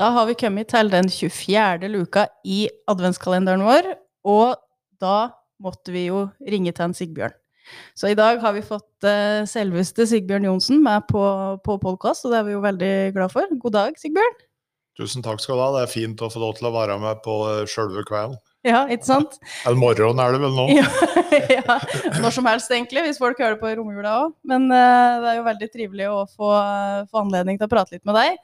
Da har vi kommet til den 24. luka i adventskalenderen vår, og da måtte vi jo ringe til en Sigbjørn. Så i dag har vi fått uh, selveste Sigbjørn Johnsen med på, på podkast, og det er vi jo veldig glad for. God dag, Sigbjørn. Tusen takk skal du ha. Det er fint å få lov til å være med på eh, sjølve kvelden. Ja, ikke sant? En morgen er det vel nå? ja, når som helst egentlig, hvis folk hører på i romjula òg. Men uh, det er jo veldig trivelig å få, uh, få anledning til å prate litt med deg.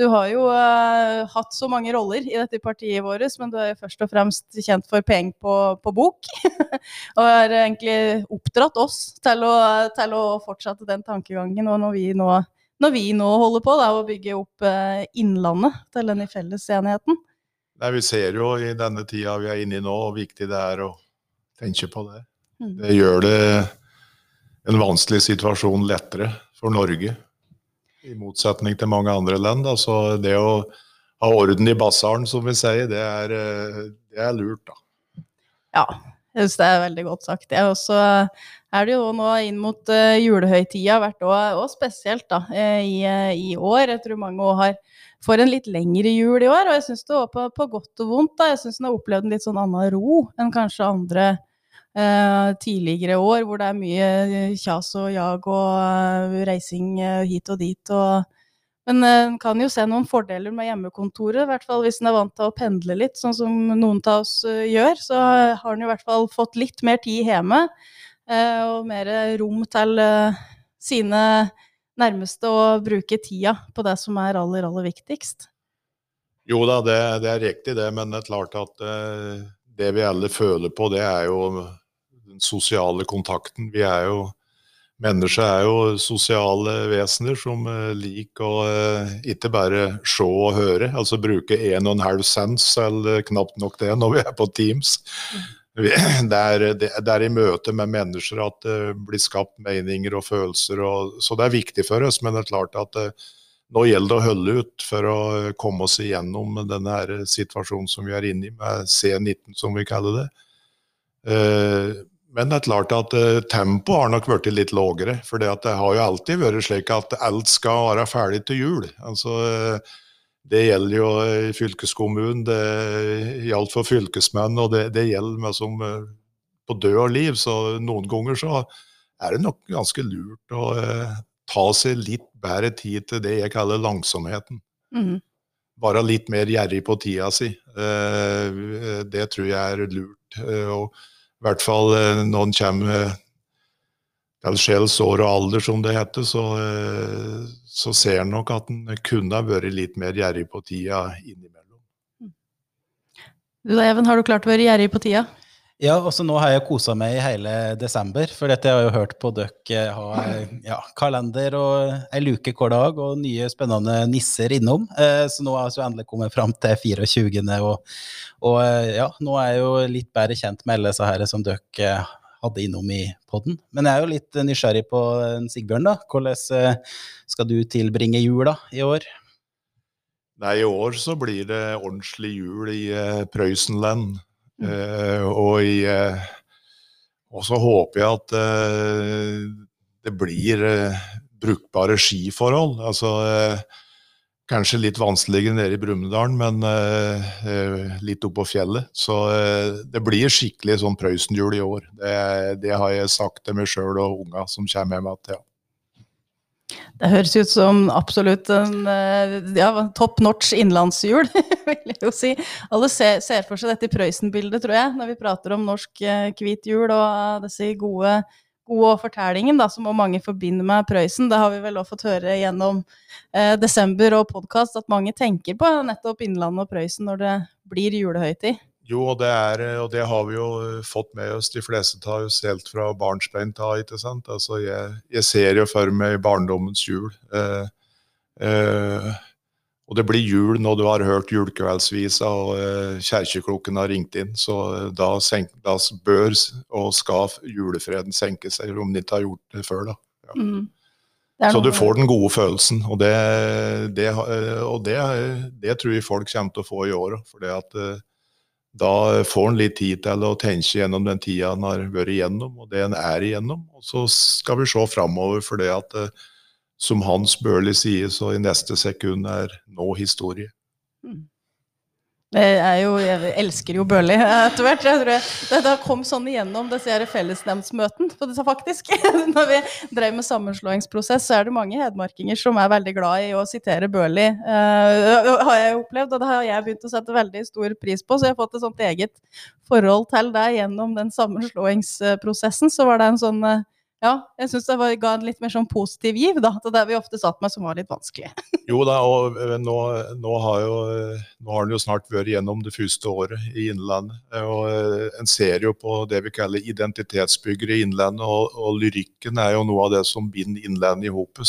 Du har jo uh, hatt så mange roller i dette partiet vårt, men du er jo først og fremst kjent for penger på, på, bok. og har egentlig oppdratt oss til å, til å, fortsette den tankegangen. Og når vi nå, når vi nå holder på da, å bygge opp Innlandet til denne fellesenigheten. Nei, Vi ser jo i denne tida vi er inne i nå, hvor viktig det er å tenke på det. Mm. Det gjør det en vanskelig situasjon lettere for Norge i motsetning til mange andre land. Altså det å ha orden i basaren, som vi sier, det er, eh, det er lurt, da. Ja, jeg syns det er veldig godt sagt. Er, også, er det jo nå inn mot uh, julehøytida vært òg og spesielt da, eh, i, i, år. Jeg tror mange år har får en litt lengre jul i år, og jeg syns det var på, på, godt og vondt. da, Jeg syns den har opplevd en litt sånn annen ro enn kanskje andre eh, tidligere år, hvor det er mye kjas og jag og uh, reising uh, hit og dit. Og, men en kan jo se noen fordeler med hjemmekontoret, i hvert fall hvis en er vant til å pendle litt, sånn som noen av oss gjør. Så har en i hvert fall fått litt mer tid hjemme, og mer rom til sine nærmeste å bruke tida på det som er aller, aller viktigst. Jo da, det, det er riktig det, men det er klart at det vi alle føler på, det er jo den sosiale kontakten. Vi er jo Mennesker er jo sosiale vesener som uh, liker å eh, ikke bare se og høre, altså bruke en og en halv sens, eller knapt nok det, når vi er på Teams. Vi, det, er, det, er, i møte med mennesker at det blir skapt meninger og følelser. Og, så det er viktig for oss, men det er klart at det, nå gjelder det å holde ut for å komme oss igjennom denne situasjonen som vi er inne i, med C19, som vi kaller det. Men det er klart at tempoet har nok blitt litt lavere. For det, har jo alltid vært slik at alt skal være ferdig til jul. Altså, det gjelder jo i fylkeskommunen, det gjaldt for fylkesmenn, og det, det gjelder meg som uh, på død og liv. Så noen ganger så er det nok ganske lurt å ta seg litt bedre tid til det jeg kaller langsomheten. Mm. Være litt mer gjerrig på tida si. det tror jeg er lurt. og i hvert fall eh, når en kommer til sjels år og alder, som det heter, så, eh, så ser en nok at en kunne ha vært litt mer gjerrig på tida innimellom. Du da, Even, har du klart å være gjerrig på tida? Ja, også nå har jeg kosa meg i hele desember, for dette har jeg jo hørt på dere ha ja, kalender og ei luke hver dag, og nye spennende nisser innom. Eh, så nå har vi endelig kommet fram til 24. Og, og eh, ja, nå er jeg jo litt bedre kjent med alle disse her som dere hadde innom i poden. Men jeg er jo litt nysgjerrig på Sigbjørn, da. Hvordan eh, skal du tilbringe jula i år? Nei, i år så blir det ordentlig jul i Prøysenland. Uh, og, i, uh, og, så håper jeg at uh, det blir brukbare skiforhold. Altså kanskje litt vanskeligere nede i Brumunddal, men litt oppå fjellet. Så det blir skikkelig sånn Prøysenhjul i år. Det, det, har jeg sagt til meg sjøl og unga som kommer med meg. Ja. Det høres ut som absolutt en ja, topp notch innlandshjul, vil jeg jo si. Alle ser, ser for seg dette Prøysen-bildet, tror jeg, når vi prater om norsk hvit jul og disse gode, gode fortellingen da, som mange forbinder med Prøysen. Det har vi vel også fått høre gjennom eh, desember og podkast, at mange tenker på nettopp Innlandet og Prøysen når det blir julehøytid. Jo, og det, er, og det, har vi jo fått med oss, de fleste av oss helt fra barnsbein av. ikke sant? Altså, jeg, jeg, ser jo for meg barndommens jul. Eh, eh, og det blir jul når du har hørt julekveldsvisa og eh, kjerkeklokken har ringt inn. Så eh, da, senk, da, bør og skal julefreden senke seg, om den ikke har gjort det før. da. Ja. Mm. Så du får den gode følelsen, og det, det, og det, det tror jeg folk kommer til å få i år. For at eh, da får en litt tid til å tenke gjennom den tida en har vært igjennom, og det en er igjennom. Og så skal vi se framover, for det at eh, som Hans Børli sier, så i neste sekund er nå historie. Det er jo, jeg elsker jo Børli etter hvert. Jeg tror jeg, det, det kom sånn igjennom disse fellesnemndsmøtene, faktisk. Når vi drev med sammenslåingsprosess, så er det mange hedmarkinger som er veldig glad i å sitere Børli. Uh, har jeg opplevd, og det har jeg begynt å sette veldig stor pris på. Så jeg har fått et sånt eget forhold til det gjennom den sammenslåingsprosessen. Så var det en sånn uh, ja, jeg syns det var, ga en litt mer sånn positiv giv da, til det vi ofte satt med som var litt vanskelig. jo da, og eh, nå, nå har jo eh, nå har den jo snart vært gjennom det første året i Innlandet. Og eh, en ser jo på det vi kaller identitetsbyggere i Innlandet, og, og, lyrikken er jo noe av det som binder Innlandet i hop.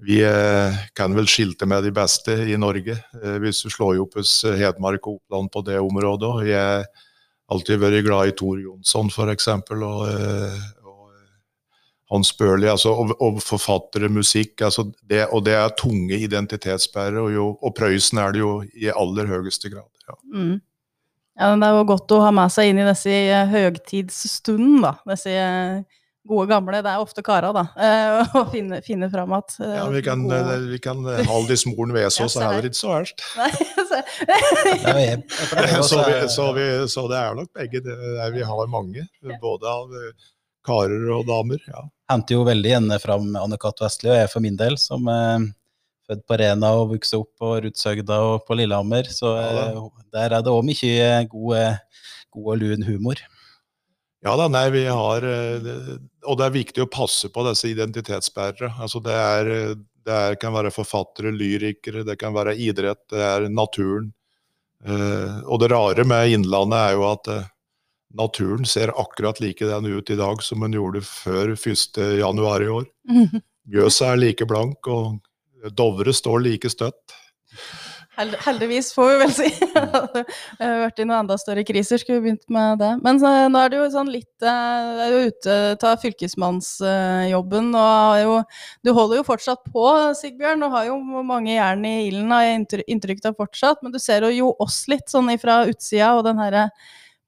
Vi kan vel skilte med de beste i Norge, hvis du slår i hos Hedmark og Oppland på det området. Jeg har alltid vært glad i Tor Jonsson, f.eks. Og, hans Børli, altså, og, og, forfattere, musikk. Altså det, og det er tunge identitetsbærere, og, og, Prøysen er det jo i aller høyeste grad. Ja. Mm. ja. Det er jo godt å ha med seg inn i disse eh, høgtidsstunden, da. Disse eh, gode gamle, det er ofte kara, da. Eh, å finne, finne fram at Ja, vi kan, gode... vi kan Haldis moren Vesaas er heller ikke så verst. så, vi, så, vi, så, det er nok begge. Det, vi har mange, både av karer og damer. ja. Henter jo veldig gjerne fram Anne Cath. Vestli og jeg for min del, som er født på Rena og vokst opp på Rudshøgda og på Lillehammer. Så ja, eh, der er det òg mye god, god og lun humor. Ja da, nei, vi har eh, Og det er viktig å passe på disse identitetsbærere. Altså det, er, det er, kan være forfattere, lyrikere, det kan være idrett, det er naturen. Eh, og det rare med Innlandet er jo at naturen ser akkurat likedan ut i dag som den gjorde før 1.1 i år. Mjøsa er like blank, og Dovre står like støtt. Heldigvis, får vi vel si. Vi har vært i noen enda større kriser, skulle vi begynt med det. Men så, nå er det jo sånn litt eh, Det er jo ute av fylkesmannsjobben, og jo, Du holder jo fortsatt på, Sigbjørn, og har jo mange jern i ilden, har jeg inntrykk av fortsatt. Men du ser jo oss litt sånn ifra utsida, og den herre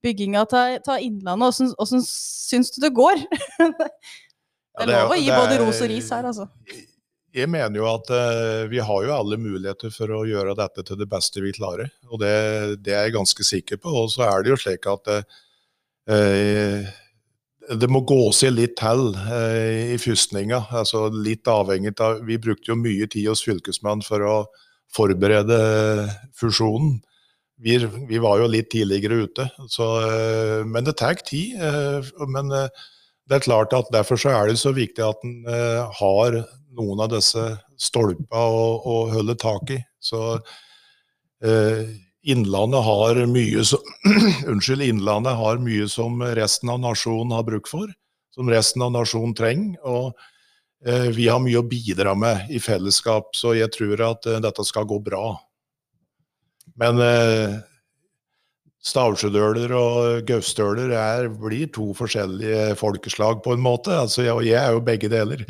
bygginga av Innlandet. Åssen syns du det går? det er lov å gi både ros og ris her, altså. Jeg mener jo at uh, vi har jo alle muligheter for å gjøre dette til det beste vi klarer. Og det, det er jeg ganske sikker på. Og så er det jo slik at uh, det må gå seg litt til uh, i fyrstninga. Altså litt avhengig av Vi brukte jo mye tid hos Fylkesmannen for å forberede fusjonen vi, vi, var jo litt tidligere ute, så, eh, men det tar tid. Eh, men eh, det er klart at derfor så er det så viktig at en har noen av disse stolper å, å holde tak i. Så Innlandet har mye som, Unnskyld, Innlandet har mye som resten av nasjonen har bruk for, som resten av nasjonen trenger. og vi har mye å bidra med i fellesskap, så jeg tror at dette skal gå bra. Men eh, stavsjødøler og gaustøler blir to forskjellige folkeslag på en måte. Altså, jeg, jeg er jo begge deler.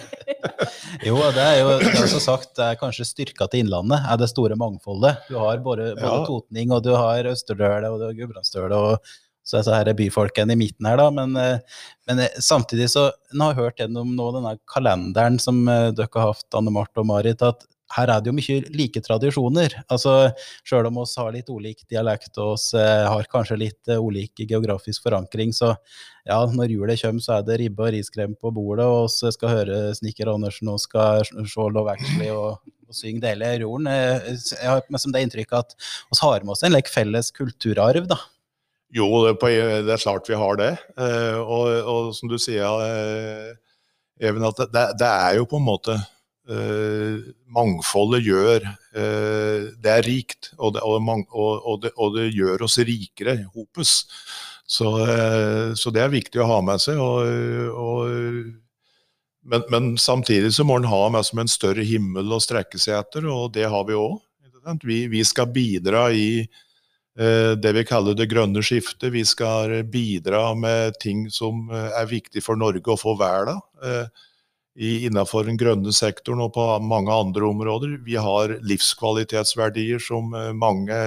jo, det er jo det er sagt, det er kanskje styrka til Innlandet, er det store mangfoldet. Du har både, både ja. Totning, og du har Østerdøle og du har Gudbrandsdøle. og så er er byfolkene i midten her, da. Men, eh, men eh, samtidig så en har hørt gjennom nå denne kalenderen som dere har hatt, Anne Marte og Marit, at her er det jo mye like tradisjoner. Altså, Sjøl om oss har litt ulik dialekt og oss eh, har kanskje litt eh, ulik geografisk forankring, så ja, når julet kommer, så er det ribbe og riskrem på bordet, og oss skal høre Snikker Andersen og skal se Love Actually og, og synge Dele jorden. Eh, jeg har liksom det inntrykket at oss har med oss en like, felles kulturarv, da. Jo, det er klart vi har det. Og, og som du sier, Even, at det, det er jo på en måte Eh, mangfoldet gjør eh, Det er rikt, og det, og, det, og det, gjør oss rikere hopes. Så, eh, så, det er viktig å ha med seg. Men, men, samtidig så må en ha med som en større himmel å strekke seg etter, og det har vi òg. Vi, vi, skal bidra i det vi kaller det grønne skiftet. Vi skal bidra med ting som er viktig for Norge å få verden innenfor den grønne sektoren og på mange andre områder. Vi har livskvalitetsverdier som eh, mange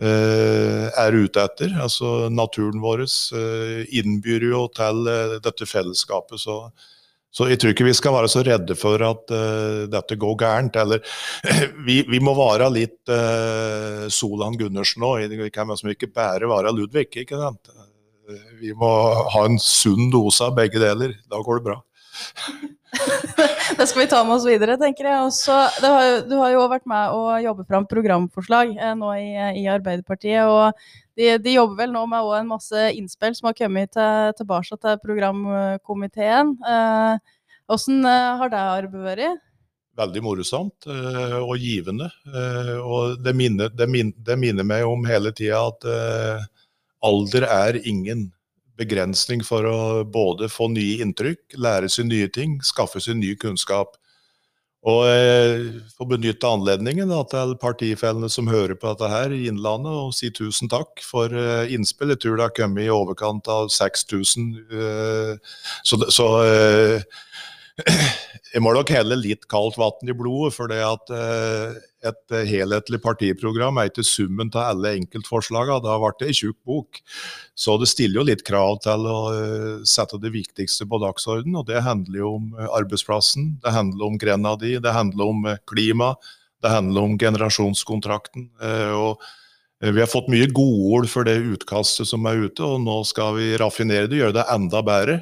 eh, er ute etter. Altså Naturen vår eh, innbyr jo til dette fellesskapet. Så, Så jeg tror ikke vi skal være så redde for at uh, dette går gærent. Eller vi, vi må være litt uh, Solan Gundersen òg. Vi kan liksom ikke bare være Ludvig. ikke sant? Vi må ha en sunn dose av begge deler. Da går det bra. det skal vi ta med oss videre, tenker jeg. Også, har, du har jo vært med å jobbe fram programforslag eh, nå i, i, Arbeiderpartiet. og de, de, jobber vel nå med en masse innspill som har kommet til, tilbake til programkomiteen. Hvordan eh, eh, har det arbeidet vært? Veldig morsomt eh, og givende. Eh, og det minner, det, minner, det minner, meg om hele tida at eh, alder er ingen begrensning for å både få nye inntrykk, lære seg nye ting, skaffe seg ny kunnskap. Og jeg får benytte anledningen da, til partifellene som hører på dette her i Innlandet, og si tusen takk for uh, innspill. Jeg tror det har kommet i overkant av 6000. Uh, så, så uh, jeg må nok helle litt kaldt vann i blodet, for det at eh, et helhetlig partiprogram er ikke summen av alle enkeltforslagene. Da ble det ei tjukk bok. Så det stiller jo litt krav til å eh, sette det viktigste på dagsorden, og det handler jo om arbeidsplassen, det handler om grenda di, det handler om eh, klima, det handler om generasjonskontrakten. og vi har fått mye godord for det utkastet som er ute, og nå skal vi raffinere det, gjøre det enda bedre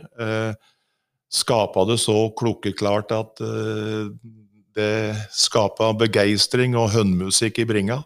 skapa det så klokkeklart at uh, det skapa begeistring og hønmusikk i bringa.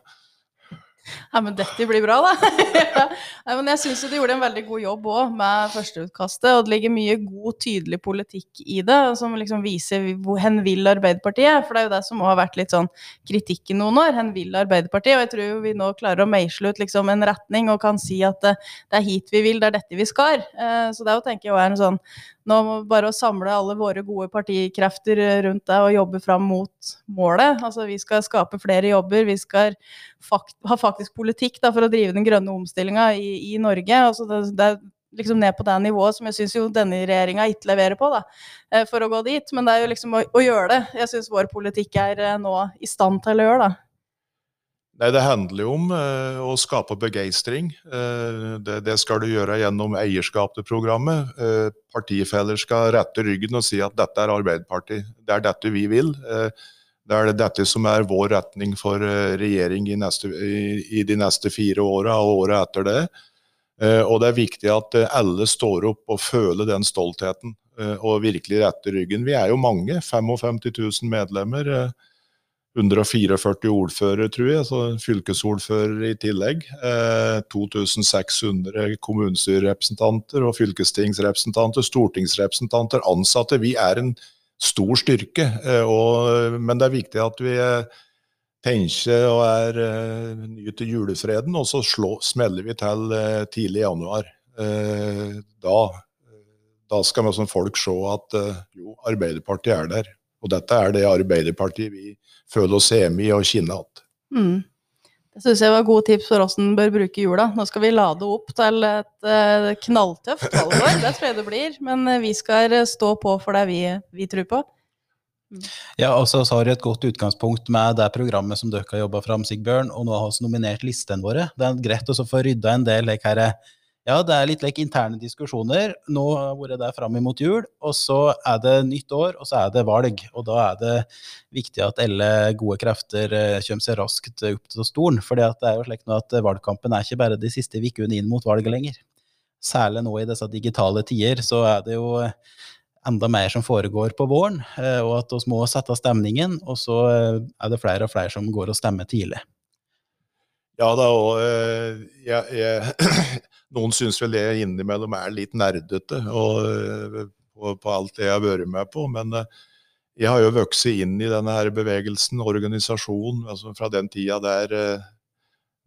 Ja, men dette blir bra, da. ja, men jeg syns du gjorde en veldig god jobb òg med førsteutkastet. Og det ligger mye god, tydelig politikk i det, som liksom viser hen vil Arbeiderpartiet. For det er jo det som har vært litt sånn kritikk i noen år. Hen vil Arbeiderpartiet. Og jeg tror vi nå klarer å meisle ut liksom en retning og kan si at det, det, er hit vi vil, det er dette vi skal. Eh, så det er jo, tenker jeg, en sånn nå må vi bare samle alle våre gode partikrefter rundt det og jobbe fram mot målet. Altså Vi skal skape flere jobber, vi skal fakt ha faktisk politikk da, for å drive den grønne omstillinga i, i, Norge. Altså det, det, er liksom ned på det nivået som jeg syns denne regjeringa ikke leverer på, da, eh, for å gå dit. Men det er jo liksom å, å gjøre det. Jeg syns vår politikk er eh, nå i stand til å gjøre det. Nei, Det handler jo om eh, å skape begeistring. Eh, det, det, skal du gjøre gjennom eierskap til programmet. Eh, partifeller skal rette ryggen og si at dette er Arbeiderpartiet. Det er dette vi vil. Det er dette som er vår retning for regjering i, neste, i, de neste fire åra og året etter det. Og det er viktig at alle står opp og føler den stoltheten og virkelig retter ryggen. Vi er jo mange, 55 000 medlemmer. 144 ordførere, tror jeg, så fylkesordførere i tillegg. Eh, 2600 kommunestyrerepresentanter og fylkestingsrepresentanter, stortingsrepresentanter, ansatte. Vi er en stor styrke, eh, og, men det er viktig at vi eh, tenker og er eh, nye til julefreden, og så slå, smeller vi til eh, tidlig i januar. Eh, da, da skal vi som folk se at jo, Arbeiderpartiet er der. Og dette er det Arbeiderpartiet vi føler oss hjemme i og kinne igjen. Mm. Det syns jeg var gode tips for hvordan bør bruke jula. Nå skal vi lade opp til et uh, knalltøft valgår, det tror jeg det blir. Men uh, vi skal uh, stå på for det vi, vi tror på. Mm. Ja, og så har du et godt utgangspunkt med det programmet som dere har jobba fram, Sigbjørn, og nå har vi nominert listene våre. Det er greit å få rydda en del like, ja, det er litt like interne diskusjoner. Nå har vært der fram imot jul, og så er det nytt år, og så er det valg. Og da er det viktig at alle gode krefter eh, kommer seg raskt opp til stolen. For det er jo slik at valgkampen er ikke bare de siste ukene inn mot valget lenger. Særlig nå i disse digitale tider, så er det jo enda mer som foregår på våren, eh, og at vi må sette stemningen. Og så eh, er det flere og flere som går og stemmer tidlig. Ja da, og jeg, jeg Noen syns vel det innimellom er litt nerdete og, eh, på, på, alt det jeg har vært med på. Men eh, jeg har jo vokst inn i denne her bevegelsen, organisasjonen, altså fra den tida der eh,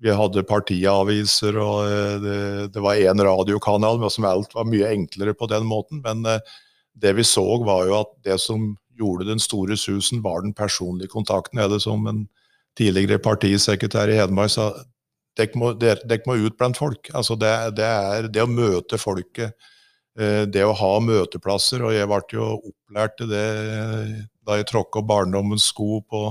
vi hadde partiaviser og det, det var én radiokanal, men som alt var mye enklere på den måten. Men det vi så, var jo at det som gjorde den store susen, var den personlige kontakten. Eller som en tidligere partisekretær i Hedmark sa, dere må, må, ut blant folk. Altså det, det, er det å møte folket. Eh, det å ha møteplasser. Og jeg ble jo opplært til det da jeg tråkka barndommens sko på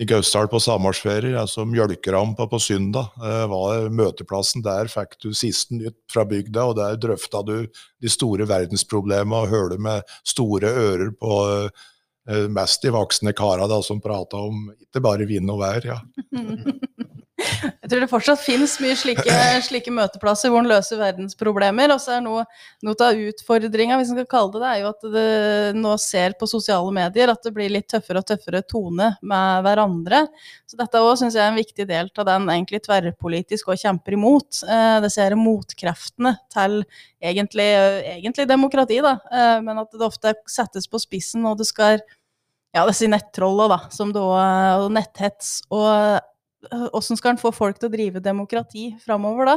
i Gausdal på sommerferie, altså Mjølkerampa på søndag, eh, var møteplassen. Der fikk du siste nytt fra bygda, og der drøfta du de store verdensproblemene og hørte med store ører på eh, mest de voksne kara da, som prata om ikke bare vind og vær. ja. Jeg tror det fortsatt finnes mye slike, slike, møteplasser hvor en løser verdensproblemer. Og så er noe, noe av utfordringa, hvis en skal kalle det det, er jo at det nå ser på sosiale medier at det blir litt tøffere og tøffere tone med hverandre. Så dette òg syns jeg er en viktig del av den egentlig tverrpolitisk og kjemper imot. Eh, det ser motkreftene til egentlig, egentlig demokrati, da, eh, men at det ofte settes på spissen, og det skal ja, disse nettrollene, da, som da, og netthets. Og Åssen skal en få folk til å drive demokrati framover da?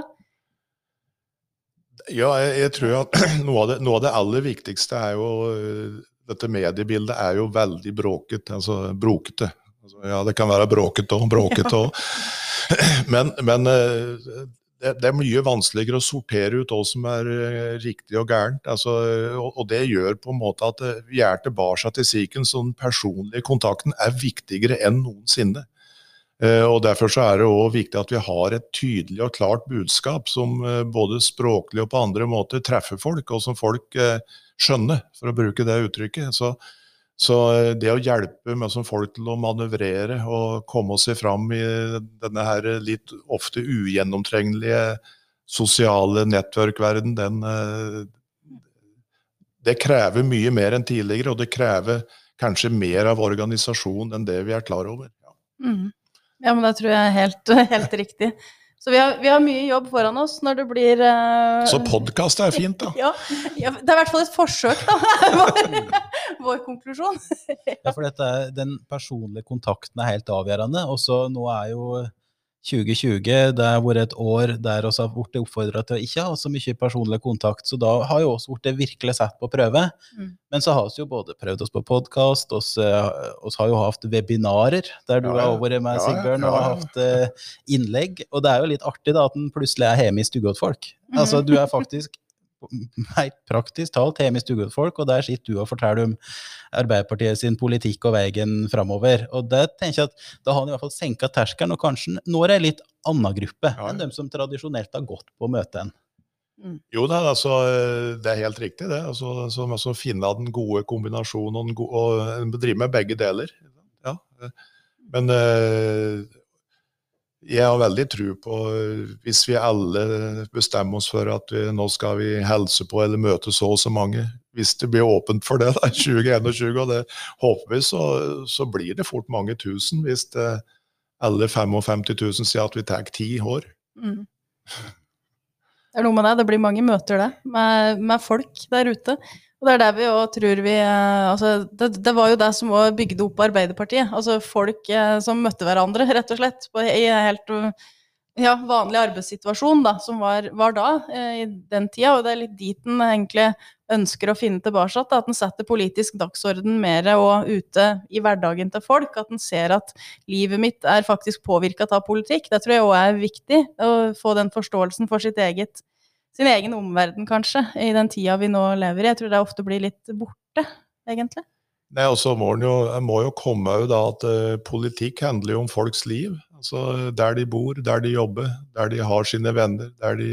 Ja, jeg, jeg tror at noe av, det, noe av, det, aller viktigste er jo øh, Dette mediebildet er jo veldig bråket, altså brokete. Altså, ja, det kan være bråkete og bråkete òg. Men, men øh, det, det, er mye vanskeligere å sortere ut hva som er riktig og gærent. Altså, og, og, det gjør på en måte at vi er tilbake til siken, så den personlige kontakten er viktigere enn noensinne. Eh, og Derfor så er det også viktig at vi har et tydelig og klart budskap som eh, både språklig og på andre måter treffer folk, og som folk eh, skjønner, for å bruke det uttrykket. Så, så det å hjelpe med som folk til å manøvrere og komme seg fram i denne her litt ofte ugjennomtrengelige sosiale nettverkverden, den Det krever mye mer enn tidligere, og det krever kanskje mer av organisasjonen enn det vi er klar over. Ja. Mm. Ja, men det tror jeg er helt, helt riktig. Så vi har, vi har, mye jobb foran oss når det blir uh... Så podkast er fint, da. Ja, ja, det er i hvert fall et forsøk, da. vår, vår konklusjon. ja, for dette, den personlige kontakten er helt avgjørende. Og så nå er jo 2020 det har vært et år der vi har blitt oppfordra til å ikke ha så mye personlig kontakt, så da har jo vi blitt virkelig satt på prøve. Mm. Men så har vi jo både prøvd oss på podkast, vi har jo hatt webinarer der du ja, ja. har vært med, Sigbjørn, og har hatt uh, innlegg. Og det er jo litt artig da at en plutselig er hjemme i stua til folk. Mm. Altså, du er faktisk helt praktisk talt hjemme i stua til folk, og der sitter du og forteller om Arbeiderpartiet sin politikk og veien framover. Og det tenker jeg at da har han i hvert fall senka terskelen, og kanskje når ei litt annen gruppe ja. enn dem som tradisjonelt har gått på møtet. Mm. Jo da, altså, det er helt riktig det. Altså, altså, altså finne den gode kombinasjonen og, gode, og drive med begge deler. Ja. Men øh, jeg har veldig tro på, hvis vi alle bestemmer oss for at vi, nå skal vi helse på eller møte så og så mange, hvis det blir åpent for det da, 2021, og det håper vi, så, så blir det fort mange tusen. Hvis det, alle 55 000 sier at vi tar ti år. Mm. Det er noe med det. Det blir mange møter, det, med, med folk der ute. Og det er der vi òg tror vi eh, altså, det, det, var jo det som òg bygde opp Arbeiderpartiet. Altså folk eh, som møtte hverandre, rett og slett, på, i helt ja, vanlig arbeidssituasjon da, som var, var da, eh, i den tida. Og det er litt dit en egentlig ønsker å finne tilbake. At en setter politisk dagsorden mer og ute i hverdagen til folk. At en ser at livet mitt er faktisk påvirka av politikk. Det tror jeg òg er viktig. Å få den forståelsen for sitt eget sin egen omverden, kanskje, i den tida vi nå lever i. Jeg tror det ofte blir litt borte, egentlig. Nei, og så må, jo, må jo komme ut at uh, politikk handler jo om folks liv. Altså Der de bor, der de jobber, der de har sine venner, der de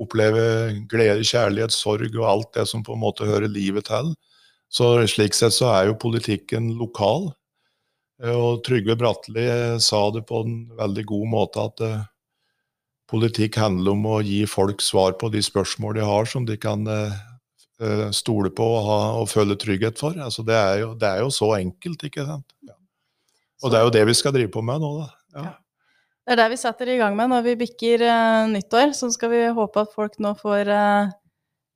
opplever glede, kjærlighet, sorg og alt det som på en måte hører livet til. Så Slik sett så er jo politikken lokal. Eh, og Trygve Bratteli eh, sa det på en veldig god måte at uh, politikk handler om å gi folk svar på de spørsmål de har, som de kan uh, stole på og, ha, og, føle trygghet for. Altså, det, er jo, det, er jo, så enkelt, ikke sant. Ja. Og det er jo det vi skal drive på med nå, da. Ja. Det er det vi setter i gang med når vi bikker uh, nyttår. Så skal vi håpe at folk nå får uh,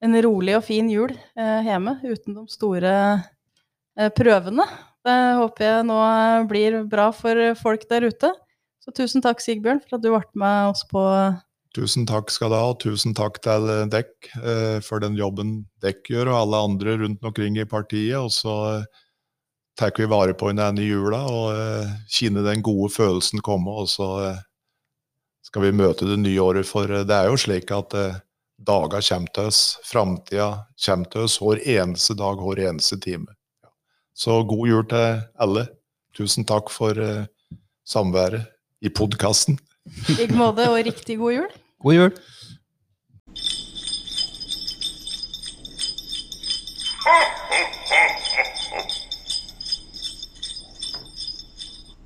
en rolig og fin jul hjemme uten de store prøvene. Det håper jeg nå blir bra for folk der ute. Så tusen takk, Sigbjørn, for at du ble med oss på Tusen takk skal du ha, og tusen takk til dekk eh, for den jobben dekk gjør, og alle andre rundt omkring i partiet. Og så eh, tar vi vare på hverandre i jula og eh, kjenner den gode følelsen komme. Og så eh, skal vi møte det nye året, for eh, det er jo slik at eh, dager kommer til oss, framtida kommer til oss hver eneste dag, hver eneste time. Så god jul til alle. Tusen takk for samværet i podkasten. I like måte, og riktig god jul. God jul!